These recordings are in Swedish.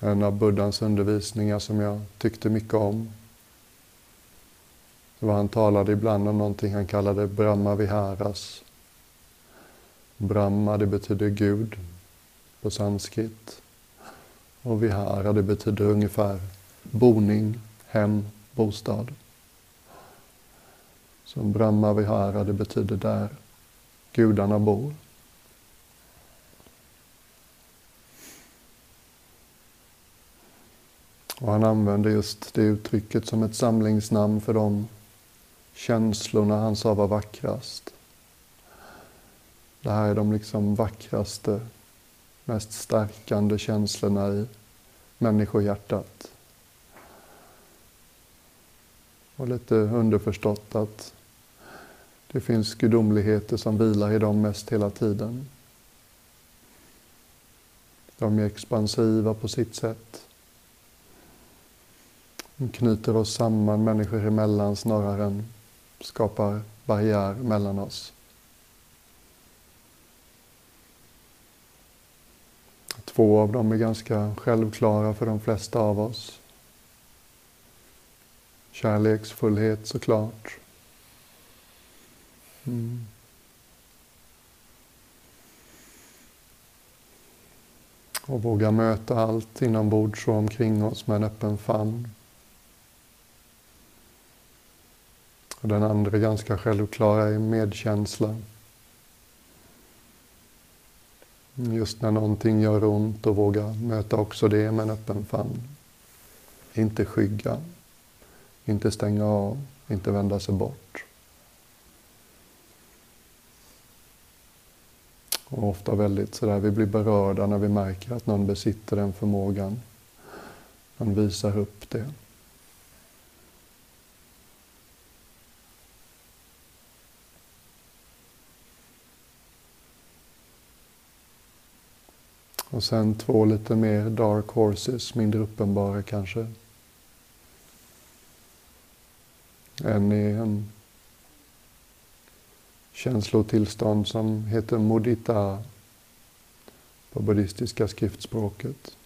En av Buddhas undervisningar som jag tyckte mycket om. Det var han talade ibland om någonting han kallade Brahma Viharas. Brahma, det betyder Gud på sanskrit. Och Vihara, det betyder ungefär boning, hem, bostad. Så Brahma Vihara, det betyder där gudarna bor. Och han använde just det uttrycket som ett samlingsnamn för de känslorna han sa var vackrast. Det här är de liksom vackraste, mest stärkande känslorna i människohjärtat. Och lite underförstått att det finns gudomligheter som vilar i dem mest hela tiden. De är expansiva på sitt sätt. De knyter oss samman människor emellan snarare än skapar barriär mellan oss. Två av dem är ganska självklara för de flesta av oss. Kärleksfullhet såklart. Mm. Och våga möta allt inombords och omkring oss med en öppen famn. Och den andra ganska självklara är medkänsla. Just när någonting gör ont och våga möta också det med en öppen famn. Inte skygga, inte stänga av, inte vända sig bort. Och ofta väldigt sådär, vi blir berörda när vi märker att någon besitter den förmågan. Man visar upp det. Och sen två lite mer dark horses, mindre uppenbara kanske. En är en känslotillstånd som heter mudita på buddhistiska skriftspråket.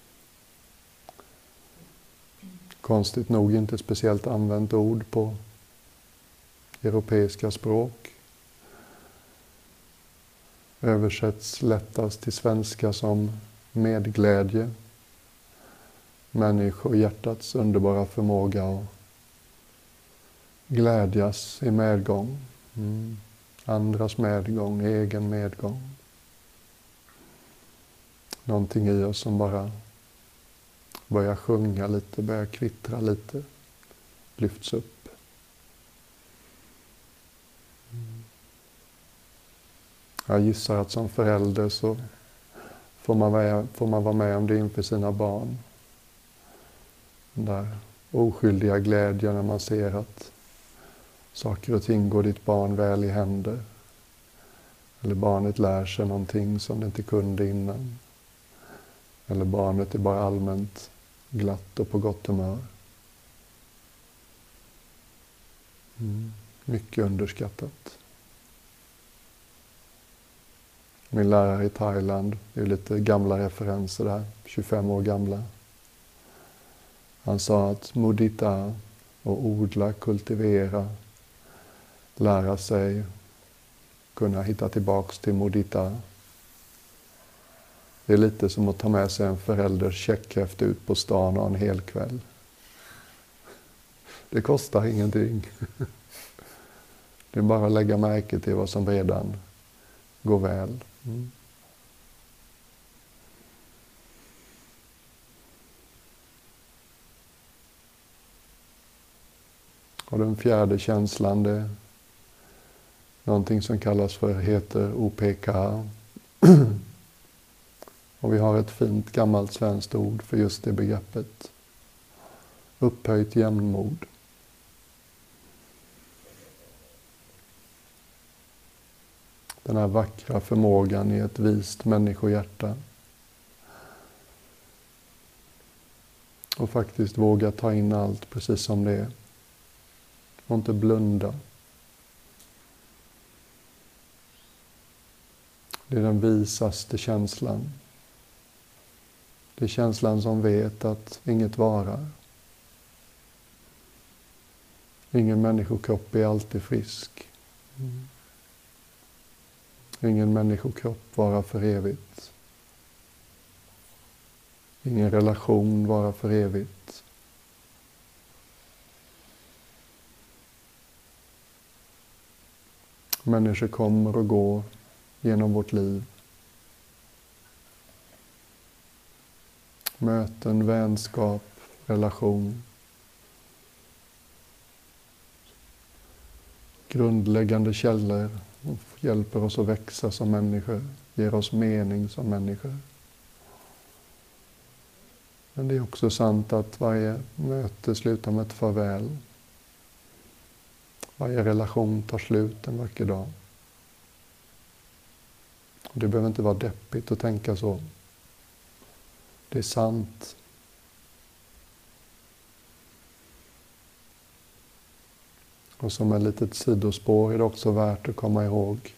Konstigt nog inte speciellt använt ord på europeiska språk. Översätts lättast till svenska som medglädje, människohjärtats underbara förmåga att glädjas i medgång. Mm. Andras medgång, egen medgång. Någonting i oss som bara börjar sjunga lite, börjar kvittra lite, lyfts upp. Jag gissar att som förälder så får man, vara, får man vara med om det inför sina barn. Den där oskyldiga glädjen när man ser att saker och ting går ditt barn väl i händer. Eller barnet lär sig någonting som det inte kunde innan. Eller barnet är bara allmänt glatt och på gott humör. Mm. Mycket underskattat. Min lärare i Thailand, det är lite gamla referenser där, 25 år gamla. Han sa att mudita och odla, kultivera, lära sig, kunna hitta tillbaks till mudita. Det är lite som att ta med sig en förälders checkhäfte ut på stan och en hel kväll. Det kostar ingenting. Det är bara att lägga märke till vad som redan går väl. Mm. Och den fjärde känslan, det är någonting som kallas för, heter OPK. Och vi har ett fint gammalt svenskt ord för just det begreppet. Upphöjt jämnmod. Den här vackra förmågan i ett vist människohjärta. Och faktiskt våga ta in allt precis som det är. Och inte blunda. Det är den visaste känslan. Det är känslan som vet att inget varar. Ingen människokropp är alltid frisk. Mm. Ingen människokropp vara för evigt. Ingen relation vara för evigt. Människor kommer och går genom vårt liv. Möten, vänskap, relation. Grundläggande källor hjälper oss att växa som människor, ger oss mening som människor. Men det är också sant att varje möte slutar med ett farväl. Varje relation tar slut en vacker dag. Det behöver inte vara deppigt att tänka så. Det är sant. Och som ett litet sidospår är det också värt att komma ihåg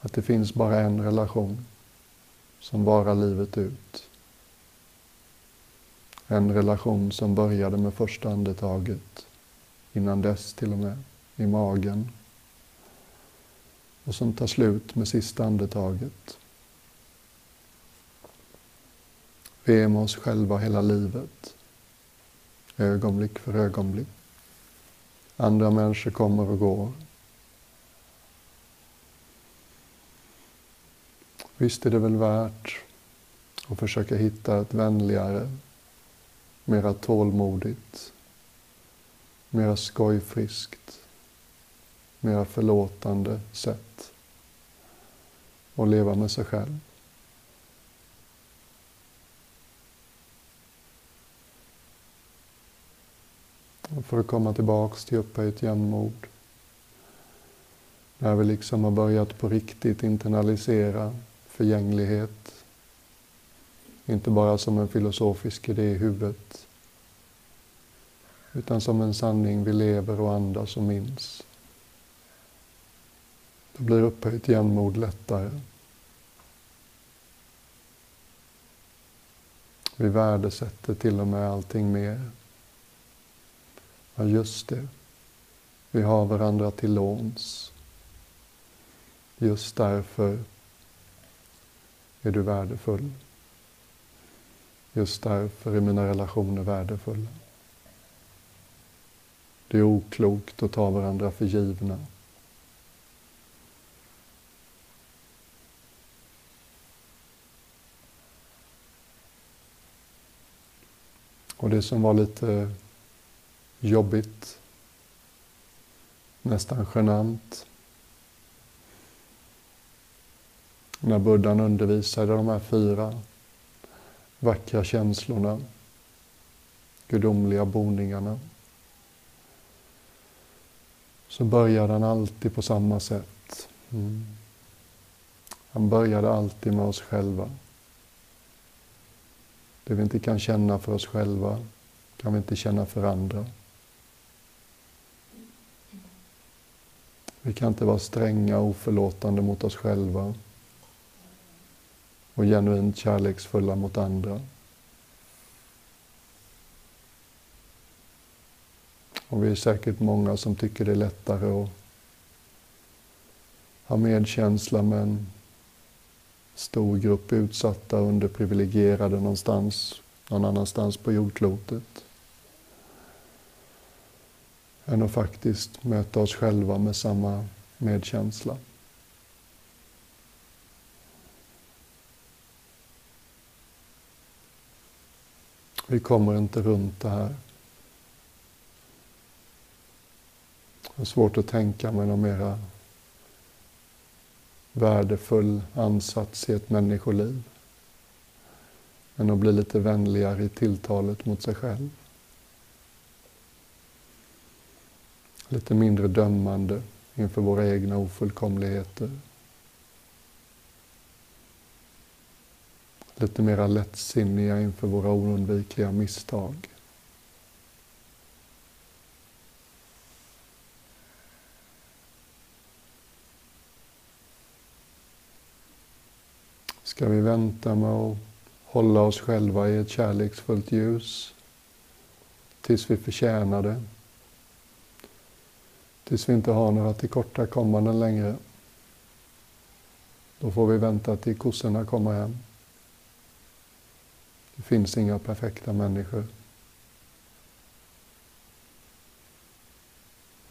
att det finns bara en relation som varar livet ut. En relation som började med första andetaget, innan dess till och med, i magen. Och som tar slut med sista andetaget. Vi är med oss själva hela livet, ögonblick för ögonblick. Andra människor kommer och går. Visst är det väl värt att försöka hitta ett vänligare, mera tålmodigt, mera skojfriskt, mera förlåtande sätt att leva med sig själv. För att komma tillbaks till upphöjt jämnmod. När vi liksom har börjat på riktigt internalisera förgänglighet. Inte bara som en filosofisk idé i huvudet. Utan som en sanning vi lever och andas och minns. Då blir upphöjt jämnmod lättare. Vi värdesätter till och med allting mer. Ja, just det. Vi har varandra till låns. Just därför är du värdefull. Just därför är mina relationer värdefulla. Det är oklokt att ta varandra för givna. Och det som var lite jobbigt, nästan genant. När buddhan undervisade de här fyra vackra känslorna, gudomliga boningarna, så började han alltid på samma sätt. Mm. Han började alltid med oss själva. Det vi inte kan känna för oss själva kan vi inte känna för andra. Vi kan inte vara stränga och oförlåtande mot oss själva och genuint kärleksfulla mot andra. Och vi är säkert många som tycker det är lättare att ha medkänsla med en stor grupp utsatta underprivilegierade någonstans, någon annanstans på jordklotet än att faktiskt möta oss själva med samma medkänsla. Vi kommer inte runt det här. Det är svårt att tänka mig någon mera värdefull ansats i ett människoliv än att bli lite vänligare i tilltalet mot sig själv. Lite mindre dömande inför våra egna ofullkomligheter. Lite mera lättsinniga inför våra oundvikliga misstag. Ska vi vänta med att hålla oss själva i ett kärleksfullt ljus tills vi förtjänar det. Tills vi inte har några tillkortakommanden längre. Då får vi vänta till kossorna kommer hem. Det finns inga perfekta människor.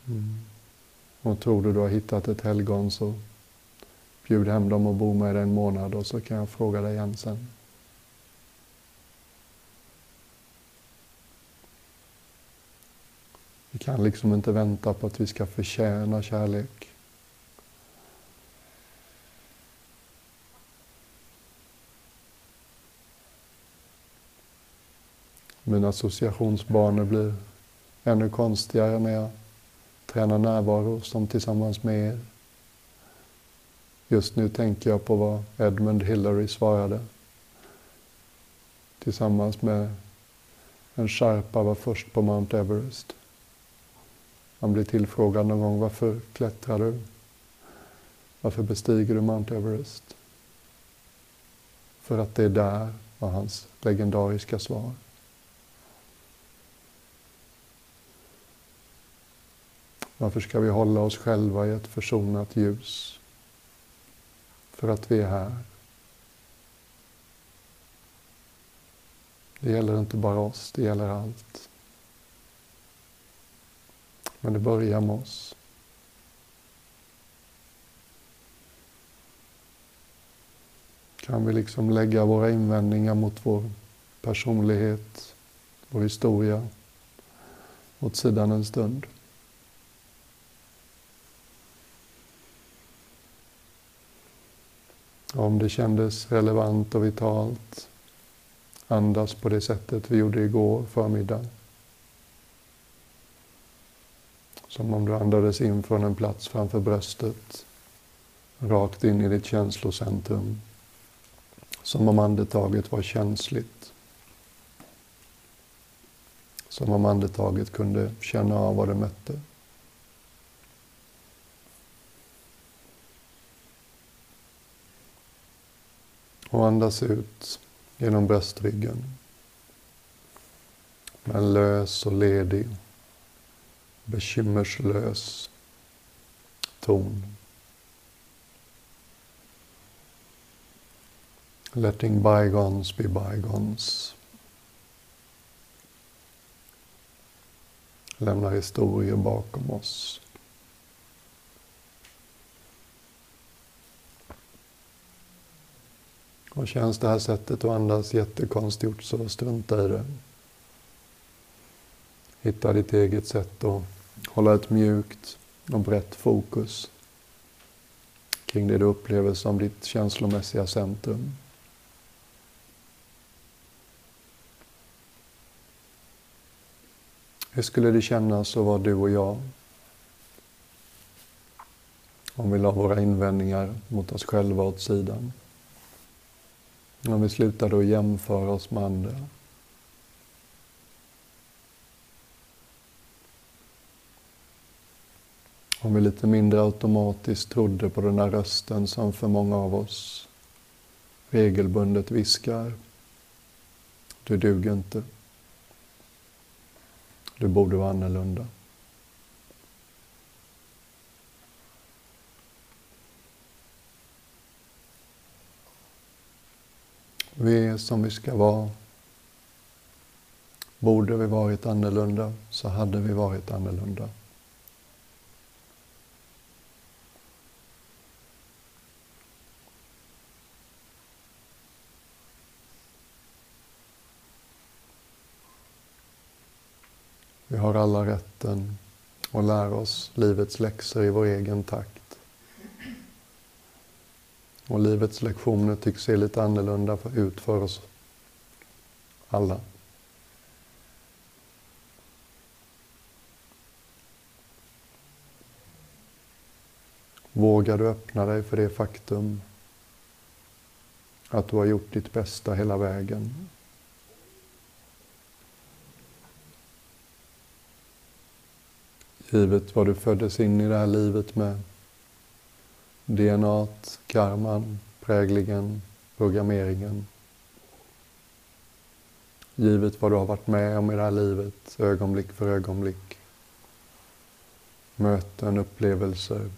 Mm. Och tror du du har hittat ett helgon så bjud hem dem och bo med dig en månad och så kan jag fråga dig igen sen. Vi kan liksom inte vänta på att vi ska förtjäna kärlek. Mina associationsbanor blir ännu konstigare när jag tränar närvaro som tillsammans med er. Just nu tänker jag på vad Edmund Hillary svarade. Tillsammans med en sherpa var först på Mount Everest. Han blir tillfrågad någon gång, varför klättrar du? Varför bestiger du Mount Everest? För att det är där, var hans legendariska svar. Varför ska vi hålla oss själva i ett försonat ljus? För att vi är här. Det gäller inte bara oss, det gäller allt. Men det börjar med oss. Kan vi liksom lägga våra invändningar mot vår personlighet, vår historia åt sidan en stund? Om det kändes relevant och vitalt, andas på det sättet vi gjorde igår förmiddag. Som om du andades in från en plats framför bröstet, rakt in i ditt känslocentrum. Som om andetaget var känsligt. Som om andetaget kunde känna av vad det mötte. Och andas ut genom bröstryggen. Men lös och ledig bekymmerslös ton. Letting bygones be bygones. Lämna historier bakom oss. Och känns det här sättet att andas jättekonstgjort så strunta i det. Hitta ditt eget sätt att Hålla ett mjukt och brett fokus kring det du upplever som ditt känslomässiga centrum. Hur skulle det kännas att vara du och jag? Om vi la våra invändningar mot oss själva åt sidan. Om vi slutade att jämföra oss med andra. Om vi lite mindre automatiskt trodde på den där rösten som för många av oss regelbundet viskar. Du duger inte. Du borde vara annorlunda. Vi är som vi ska vara. Borde vi varit annorlunda så hade vi varit annorlunda. Vi har alla rätten att lära oss livets läxor i vår egen takt. Och livets lektioner tycks se lite annorlunda ut för oss alla. Vågar du öppna dig för det faktum att du har gjort ditt bästa hela vägen? Givet vad du föddes in i det här livet med. DNA, karman, präglingen, programmeringen. givet vad du har varit med om i det här livet, ögonblick för ögonblick. Möten, upplevelser.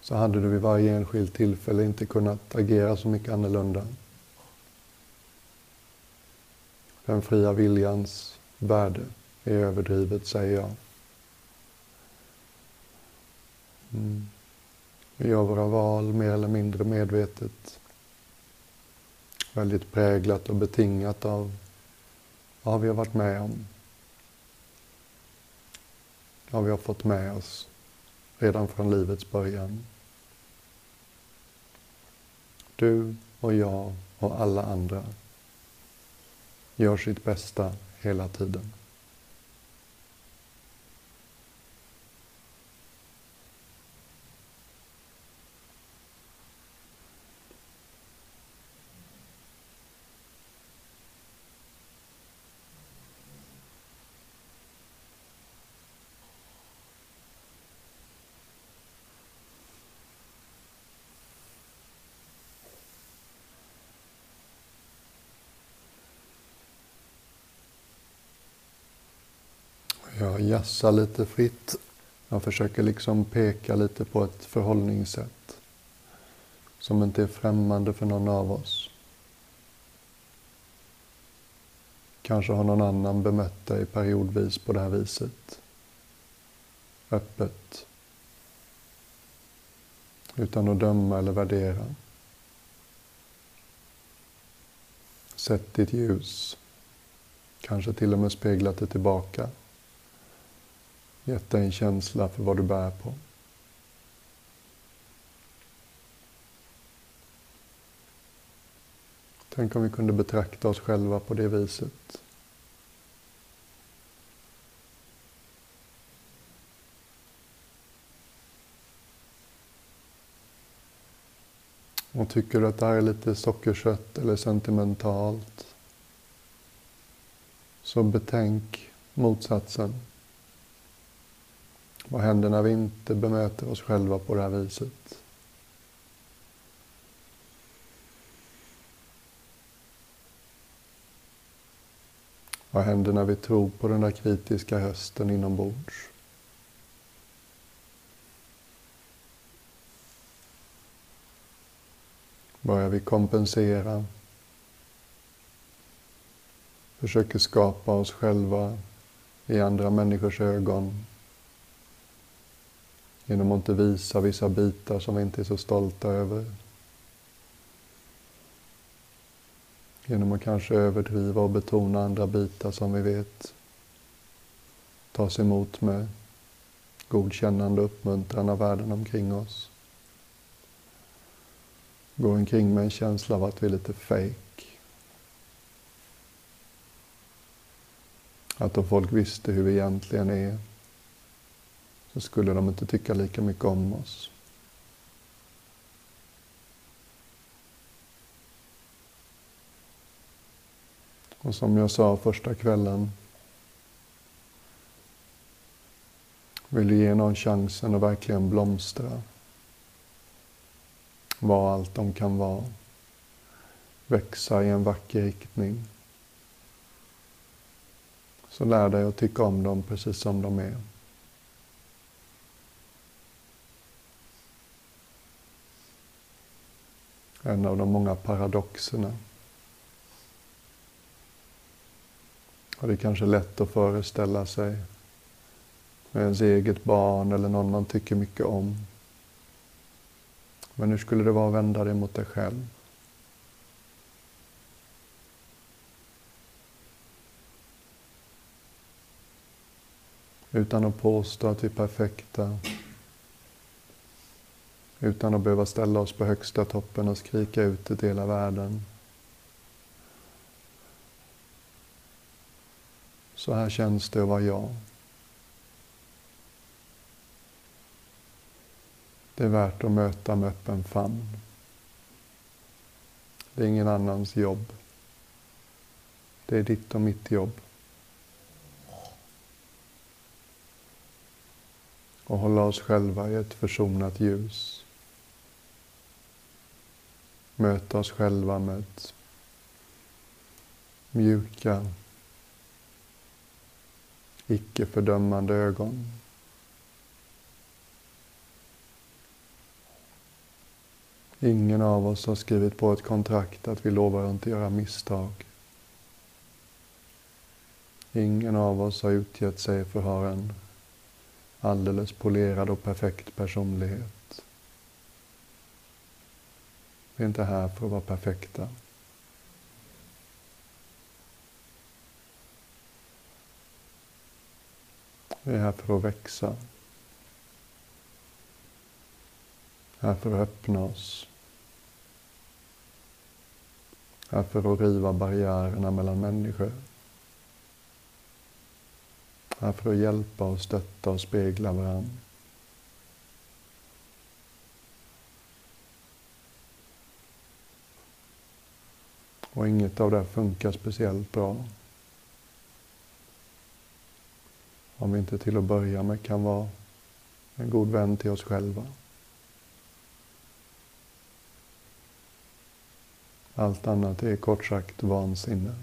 Så hade du vid varje enskilt tillfälle inte kunnat agera så mycket annorlunda. Den fria viljans värde är överdrivet, säger jag. Mm. Vi gör våra val mer eller mindre medvetet. Väldigt präglat och betingat av vad vi har varit med om. Vad vi har fått med oss redan från livets början. Du och jag och alla andra gör sitt bästa hela tiden. Jag jassar lite fritt. Jag försöker liksom peka lite på ett förhållningssätt som inte är främmande för någon av oss. Kanske har någon annan bemött dig periodvis på det här viset. Öppet. Utan att döma eller värdera. Sätt ditt ljus. Kanske till och med speglat det tillbaka gett dig en känsla för vad du bär på. Tänk om vi kunde betrakta oss själva på det viset. Och tycker du att det här är lite sockersött eller sentimentalt så betänk motsatsen. Vad händer när vi inte bemöter oss själva på det här viset? Vad händer när vi tror på den där kritiska hösten inombords? Börjar vi kompensera? Försöker skapa oss själva i andra människors ögon Genom att inte visa vissa bitar som vi inte är så stolta över. Genom att kanske överdriva och betona andra bitar som vi vet tas emot med godkännande och uppmuntran av världen omkring oss. Gå omkring med en känsla av att vi är lite fake. Att om folk visste hur vi egentligen är så skulle de inte tycka lika mycket om oss. Och som jag sa första kvällen, vill du ge någon chansen att verkligen blomstra. Vara allt de kan vara. Växa i en vacker riktning. Så lär dig att tycka om dem precis som de är. En av de många paradoxerna. Och det är kanske lätt att föreställa sig med ens eget barn eller någon man tycker mycket om. Men hur skulle det vara att vända det mot dig själv? Utan att påstå att vi är perfekta utan att behöva ställa oss på högsta toppen och skrika ut till hela världen. Så här känns det att vara jag. Det är värt att möta med öppen famn. Det är ingen annans jobb. Det är ditt och mitt jobb. Och hålla oss själva i ett försonat ljus möta oss själva med mjuka, icke fördömande ögon. Ingen av oss har skrivit på ett kontrakt att vi lovar att inte göra misstag. Ingen av oss har utgett sig för att ha en alldeles polerad och perfekt personlighet. Vi är inte här för att vara perfekta. Vi är här för att växa. Här för att öppna oss. Här för att riva barriärerna mellan människor. Här för att hjälpa och stötta och spegla varandra. Och inget av det funkar speciellt bra. Om vi inte till att börja med kan vara en god vän till oss själva. Allt annat är kort sagt vansinne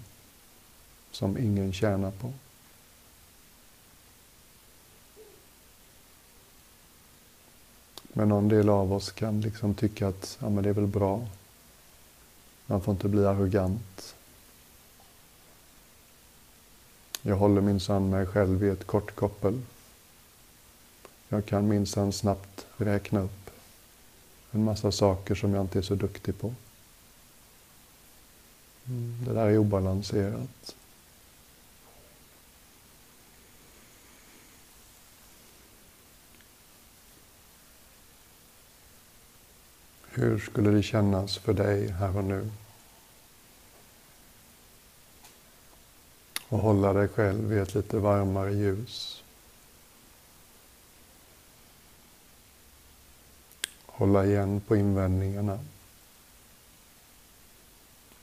som ingen tjänar på. Men någon del av oss kan liksom tycka att ja, men det är väl bra. Man får inte bli arrogant. Jag håller minsann mig själv i ett kort koppel. Jag kan minsann snabbt räkna upp en massa saker som jag inte är så duktig på. Mm, det där är obalanserat. Hur skulle det kännas för dig här och nu? Och hålla dig själv i ett lite varmare ljus. Hålla igen på invändningarna.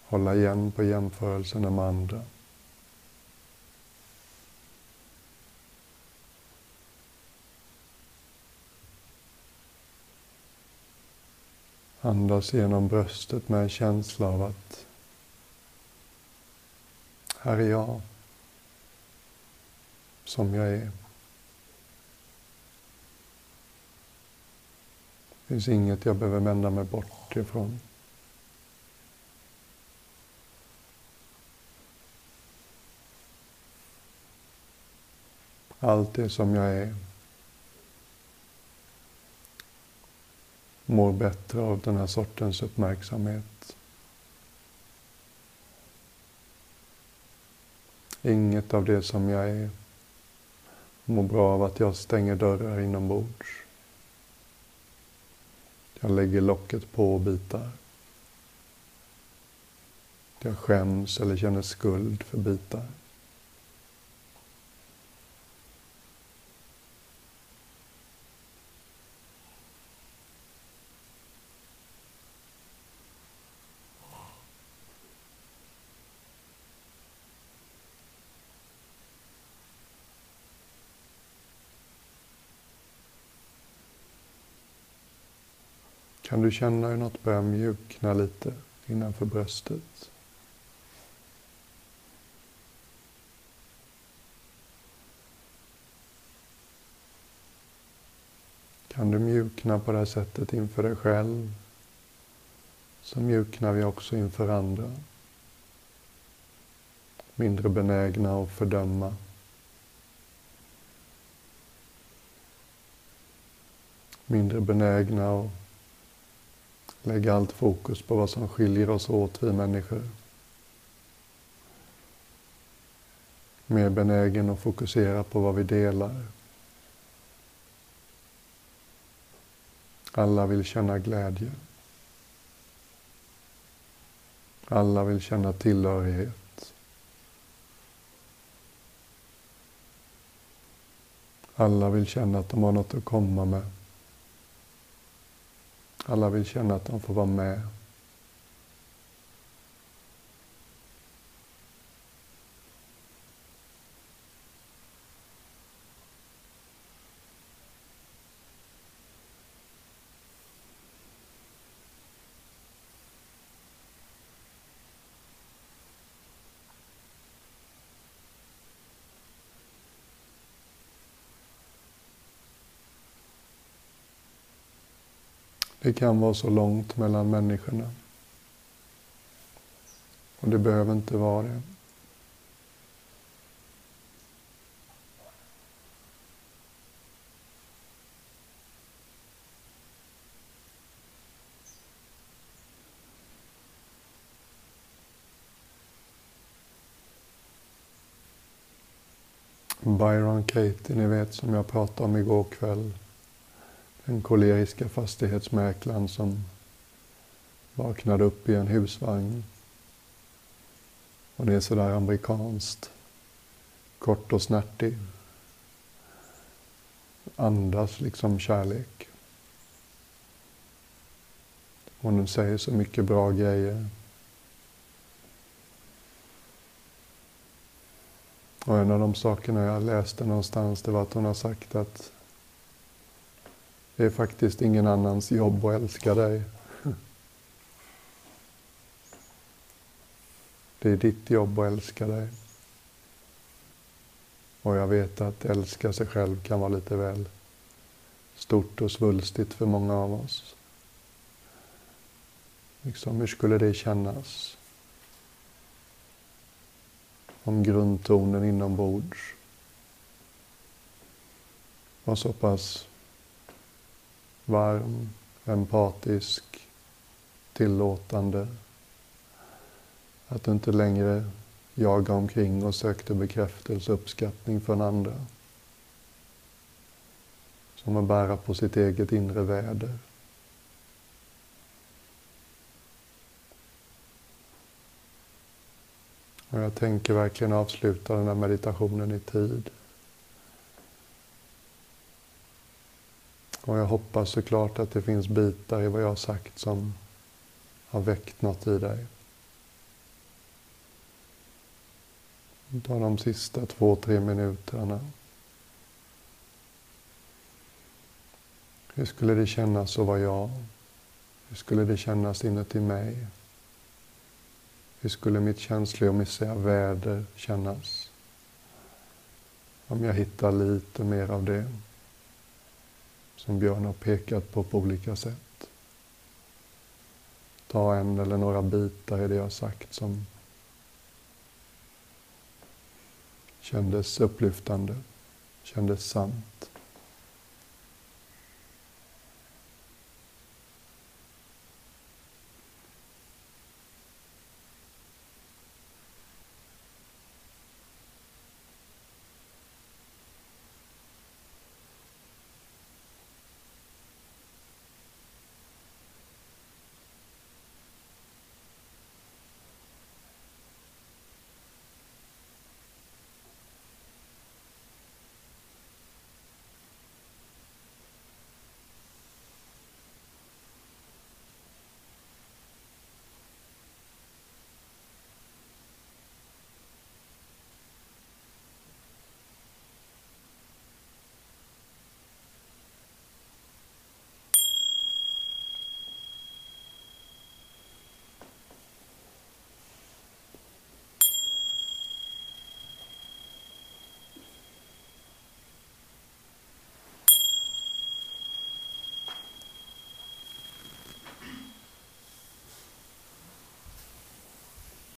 Hålla igen på jämförelserna med andra. Andas genom bröstet med en känsla av att här är jag som jag är. Det finns inget jag behöver vända mig bort ifrån. Allt är som jag är. Mår bättre av den här sortens uppmärksamhet. Inget av det som jag är mår bra av att jag stänger dörrar inombords. Jag lägger locket på bitar. Jag skäms eller känner skuld för bitar. Kan du känna hur något börjar mjukna lite innanför bröstet? Kan du mjukna på det här sättet inför dig själv så mjuknar vi också inför andra. Mindre benägna att fördöma. Mindre benägna att Lägga allt fokus på vad som skiljer oss åt, vi människor. Mer benägen att fokusera på vad vi delar. Alla vill känna glädje. Alla vill känna tillhörighet. Alla vill känna att de har något att komma med. Alla vill känna att de får vara med. Det kan vara så långt mellan människorna. Och det behöver inte vara det. Byron Katie, ni vet som jag pratade om igår kväll. Den koleriska fastighetsmäklaren som vaknade upp i en husvagn. Och det är sådär amerikanskt. Kort och snärtig. Andas liksom kärlek. Hon säger så mycket bra grejer. Och en av de sakerna jag läste någonstans det var att hon har sagt att det är faktiskt ingen annans jobb att älska dig. Det är ditt jobb att älska dig. Och jag vet att älska sig själv kan vara lite väl stort och svulstigt för många av oss. Liksom, hur skulle det kännas? Om grundtonen inombords var så pass varm, empatisk, tillåtande. Att du inte längre jagar omkring och sökte bekräftelse och uppskattning från andra. Som att bära på sitt eget inre väder. Och jag tänker verkligen avsluta den här meditationen i tid. Och jag hoppas såklart att det finns bitar i vad jag har sagt som har väckt något i dig. Ta de sista två, tre minuterna. Hur skulle det kännas att vara jag? Hur skulle det kännas inuti mig? Hur skulle mitt känslomässiga väder kännas? Om jag hittar lite mer av det som Björn har pekat på på olika sätt. Ta en eller några bitar i det jag sagt som kändes upplyftande, kändes sant.